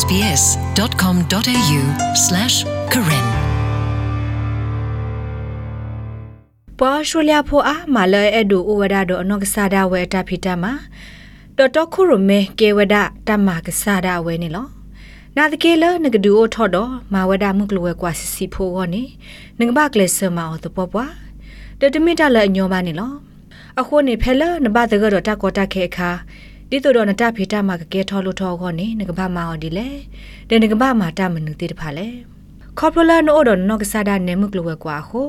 sbs.com.au/karen ပွားရှူလျာဖိုအားမာလဲအဒူဩဝဒတော့အနောက်ကစားဒဝဲတာဖီတာမှာတော်တော်ခုရမဲကေဝဒတမကစားဒဝဲနေလောနာတကေလနကဒူအိုထော်တော့မာဝဒမှုကလဝဲကွာစီစီဖိုကောနေနငဘကလေဆမအောတပွားပွားတတမီတလဲအညောပါနေလောအခုနေဖဲလနဘတကတော့တကောတခဲခါ ဒီတို့တော့နတဖေတာမှာကကဲထော်လို့ထော်ကောနေငကဘမာအော်ဒီလေတဲ့ငကဘမာတမနုတိတဖာလေခေါပလာနိုဒန်နော့ကဆာဒန်နေမှုကလဝဲကွာခို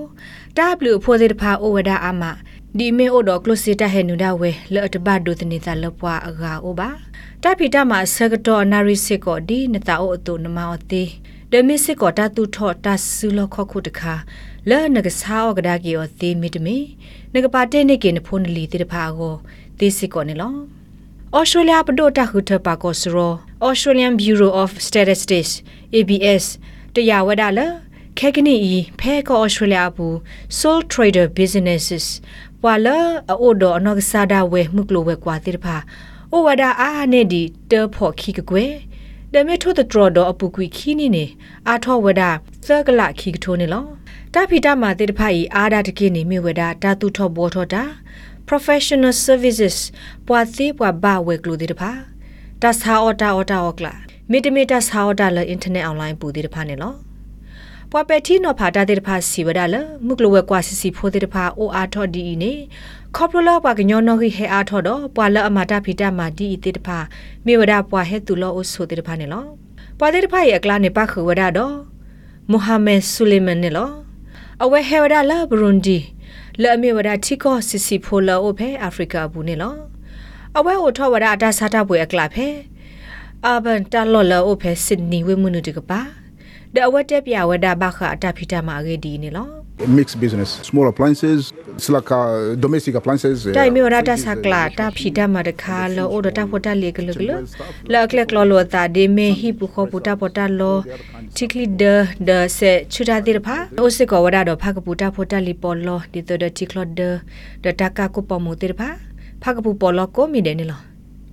တာဘလူဖိုစေတဖာအိုဝဒါအာမဒီမေအိုဒကလစီတာဟဲနူဒါဝဲလော့တဘတ်ဒိုတနေတာလပွားအဂါအိုပါတာဖီတာမှာဆကတော့နာရီစစ်ကောဒီနတာအိုအတူနမောတေဒမစ်စစ်ကောတာတူထော့တာဆူလခခုတခါလဲနကစားဩကဒါကီယောသေးမီတမီနကပါတဲ့နေကေနဖုန်လီတေတဖာကိုသေးစစ်ကောနေလော Australia ပဒိုတာခုထပါကောစရော Australian Bureau of Statistics ABS တရားဝဒလခဲကနီဤဖဲကော Australia ဘူး Sole Trader Businesses ပွာလအိုဒအနောကစားဒါဝဲမှုကလိုဝဲကွာတိတဖာအိုဝဒအာနေဒီတေဖို့ခီကကွယ်ဒမေထို့တထရဒအပူကွီခီနီနေအာထောဝဒသကလခီကထိုးနေလောတာဖီတာမာတိတဖာဤအာဒတကိနေမြဝဒတာတူထောဘောထောတာ professional services ပွာသေးပွာဘဝဲကလိုတိတဖာတသဟာအော်တာအော်တာအော်ကလာမီတမီတာစာအော်တာလအင်တာနက်အွန်လိုင်းပူတိတဖာနေလောပွာပက်တီနော်ဖာတာတဲ့တဖာစီဝဒါလမုကလဝဲကွာစီစီဖိုတဲ့တဖာအိုအာထော့ဒီနေခေါပလလပွာကညောနော်ခိဟဲအာထော့တော့ပွာလအမတာဖီတာမာဒီတဲ့တဖာမေဝဒါပွာဟဲတူလောအိုဆိုတဲ့တဖာနေလောပွာတဲ့တဖာရဲ့အကလာနေပါခဝဒါတော့မုဟာမက်ဆူလီမန်နေလောအဝဲဟဲဝဒါလာဘရွန်ဒီ လဲအမေဝဒါတီကောစီစီဖိုလောအိုဖဲအာဖရိကဘူးနေလောအဝဲအိုထော့ဝဒါအတာစာတာပွေအကလာဖဲအာဘန်တာလော်လောအိုဖဲဆစ်နီဝဲမှုနုတကပါဒအဝတ်တက်ပြဝဒဘခအတဖိတမရေဒီနေလော mixed business small appliances it's like uh, domestic appliances တိုင်မီဝရတာစကလာတာဖိတမတခါလောအိုဒတာဖတာလေကလကလလကလကလောတာဒေမေဟိပခောပူတာပတာလောတိကလီဒဒဆေချူတာတိရဖာအိုစကောဝရတော့ဖကပူတာဖတာလီပေါ်လောဒီတဒတိကလဒဒတာကာကိုပမူတိရဖာဖကပူပေါ်လောကိုမီတယ်နေလော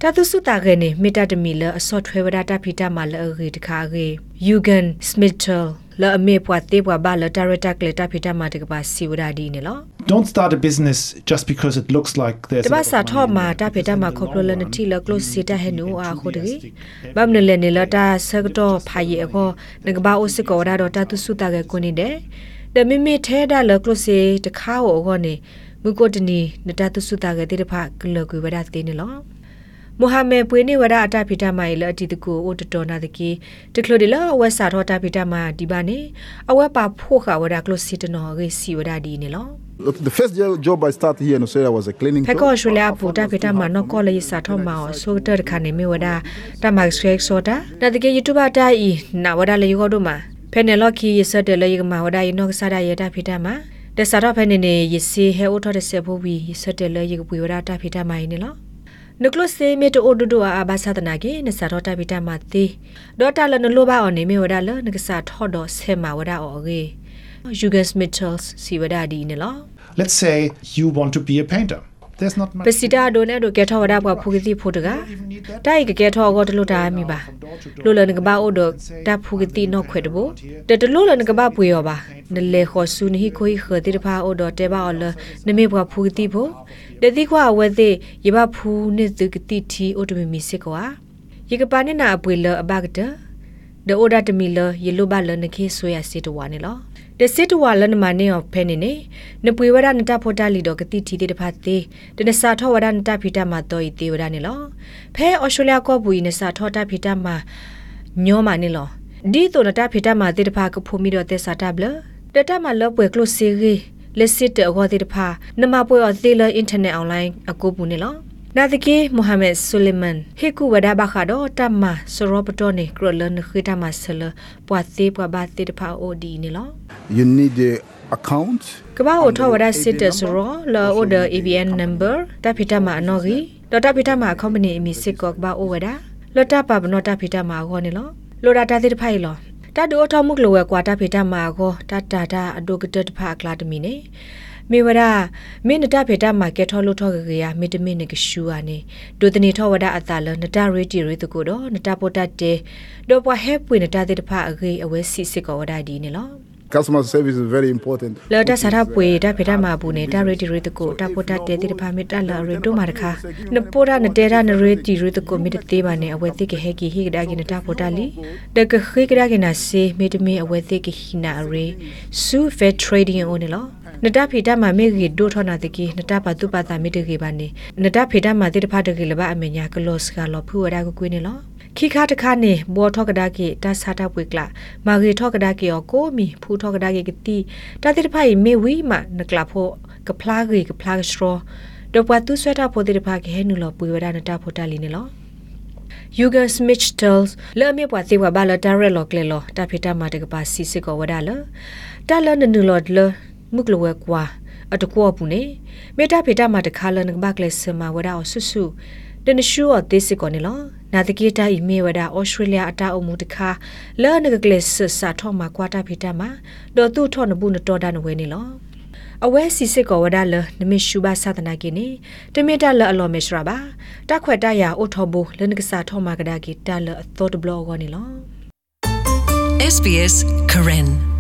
တတုစုတာကနေမီတာတမီလအစော့ထွဲဝဒတာဖိတမလအဂေတခါဂေယူဂန်စမစ်တယ် လအမေပွားတေးပွားဘာလတာရတာကလေတာဖိတမတကပါစီဝဒဒီနေလော Don't start a business just because it looks like there's တပတ်စာထော့မှာတာဖိတမခေါပလလနတီလကလုစီတာဟဲနူအာခိုတကြီးဘမ်နလေနေလတာဆကတော့ဖာရီအခေါငကဘာအိုစကောဒါတော့တတုစုတာကကိုနေတယ်ဒမီမီထဲဒါလကလုစီတခါဟောခေါနေမူကိုတနီနတတုစုတာကတိတဖကလကွေဝဒတေးနေလော မိုဟာမေပွေနေဝရအတဖိတမိုင်လအတီတကူအိုတတော်နာတကီတကလိုဒီလအဝက်စာထောတာဖိတမာဒီပါနေအဝက်ပါဖို့ခဝရကလိုစီတနော်ရေစီဝရဒီနေလော Look, the first jo- job I started here in Australia was a cleaning ဖက် job. ကောရှူလာပူတာဖိတမာနော်ကောလေးစာထောမာဆိုတရခနေမီဝဒတမတ်ဆွဲဆောတာနာတကီ YouTube တာဤနာဝဒလေယောတို့မှာဖဲနယ်လော်ခီရစတဲ့လေယမဝဒယနောဆာဒယတာဖိတမာတဆာတော့ဖဲနေနေရစီဟဲအိုထောတဲ့ဆေဖိုဘီရစတဲ့လေယကပွေဝဒတာဖိတမာ နေလောနကလစေမီတိုအိုဒဒိုအာဘာသဒနာကေနစာတော့တပိတမတိဒေါ်တာလနလိုဘာအော်နေမီဝဒါလနကစာထော့တော့ဆေမာဝဒါအော်ကေယူဂတ်မစ်ချယ်စီဝဒါဒီနေလော Let's say you want to be a painter. There's not much ပစီတာဒိုနေဒိုကဲထောဝဒါဘဖူကတိဖိုတကတိုက်ကကဲထောကိုတလူတာမီပါလိုလနကဘာအိုဒတာဖူကတိနော့ခွဲတဘောတတလိုလ နကဘာပွေရောပါနလေခောဆူနီခိုခတိတဖာအိုဒတေဘာအော်လနမေဘဖူကတိဖိုတတိခွာဝဲသေးရဘဖူနေသကတိတီအိုတမီမီစစ်ကွာရေကပါနေနာအပွေလအဘကတဒေအိုဒတမီလယေလိုဘလနခေဆွေရစီတဝါနေလောတစစ်တဝါလနမနေော်ဖဲနေနေနပွေဝရနတဖိုတာလီတော့ကတိတီတဲ့တဖတ်သေးတနစာထောဝရနတဖီတာမတော့ဤသေးဝရနေလောဖဲအော်စတြေးလျကောဘူနစာထောတာဖီတာမညောမနေလောဒီတော့နတဖီတာမတဲ့တဖကဖိုမီတော့တဲ့စာတဘလ တတမလောပွေကလုစီရီလက်စစ်တဲ့အော်တဲ့တဖနမပွေအော်သေးလအင်တာနက်အွန်လိုင်းအကူပူနေလောနာတကေမိုဟာမက်ဆူလီမန်ဟေကူဝဒါဘခါတော့တမဆရောပတိုနေကရလန်ခိတမဆလပွာသေးပွာဘာတေတဖာအိုဒီနေလော You need the account. ကဘာအိုထောဝဒါစစ်တဆရောလောအိုဒ ABN number တဖိတမအနော်ကြီးဒေါ်တဖိတမ company အမီစစ်ကောကဘာအိုဝဒါလော်တာပပနောတဖိတမခေါ်နေလောလော်ဒါတာတိတဖိုင်လော တတူအထောမှုကလောဝဲကွာတဖိတမခေါ်တတာတာအဒုကတတဖအကလာတမီနေမေဝရမေနတာဖေတာမာကက်ထောလို့ထောကကရမေတမင်းနကရှူအနေဒိုတနီထောဝဒအတာလနတာရီတီရီတကိုတော့နတာပိုတတေဒေါ်ပွားဟဲပွေနတာတေတဖအဂေအဝဲစီစစ်ကောဝဒဒီနေလော Customer service is very important. လော်တာစားရပွေတာဖေတာမာဘူးနေတာရီတီရီတကိုတာပိုတတေတေတဖမေတာလာရီဒိုမာတခါနပိုရာနတေရာနရီတီရီတကိုမေတသေးပါနေအဝဲသိကဟဲကီဟိကဒါကိနတာပိုတလီတကခိကဒါကိနာစေမေတမင်းအဝဲသိကဟိနာရီဆူဖဲထရေးဒင်းအိုနေလောနတဖေတမမေဂီဒိုထနာတကီနတပတုပတာမေတကေပါနေနတဖေတမတိတဖတ်တကေလဘအမညာကလော့စကလောဖူဝဒါကိုကွေးနေလော ခိခါတခါနေဘောထောကဒါကေတဆာတာပွေကလာမာဂီထောကဒါကေယောကိုမီဖူထောကဒါကေကတိတတိတဖိုင်မေဝီမနကလာဖိုကဖလာဂီကဖလာစထရောဒပတူဆွဲတာဖိုတိတဖကေဟဲနူလောပွေဝဒါနတဖိုတလီနေလော Yuga Smith tells လဲ့မြပွားသေးဝဘာလတာရဲလောကလေလောတာဖေတာမာတကပါစီစစ်ကောဝဒါလတာလနနူလောလမုကလဝဲကွာအတကောပူနေမေတာဖေတာမာတခါ လနကဘကလေစမဝဒါဆူဆူတနရှူအသေးစစ်ကောနေလောနာတကေတာအီမေဝဒါဩစတြေးလျအတာအုံမူတခါလဲနကကလေဆစာထောမှာကွာတာဖေတာမာဒေါ်သူထောနဘူးနတော်ဒါနဝဲနေလောအဝဲစီစစ်ကောဝဒါလနမရှူဘာသဒနာကိနေတမေတာလအလောမေရှရာဘာတခွက်တရအိုထောဘူလနကစာထောမှာကဒါကိတာလအသောတဘလောဂောနေလော SBS Karen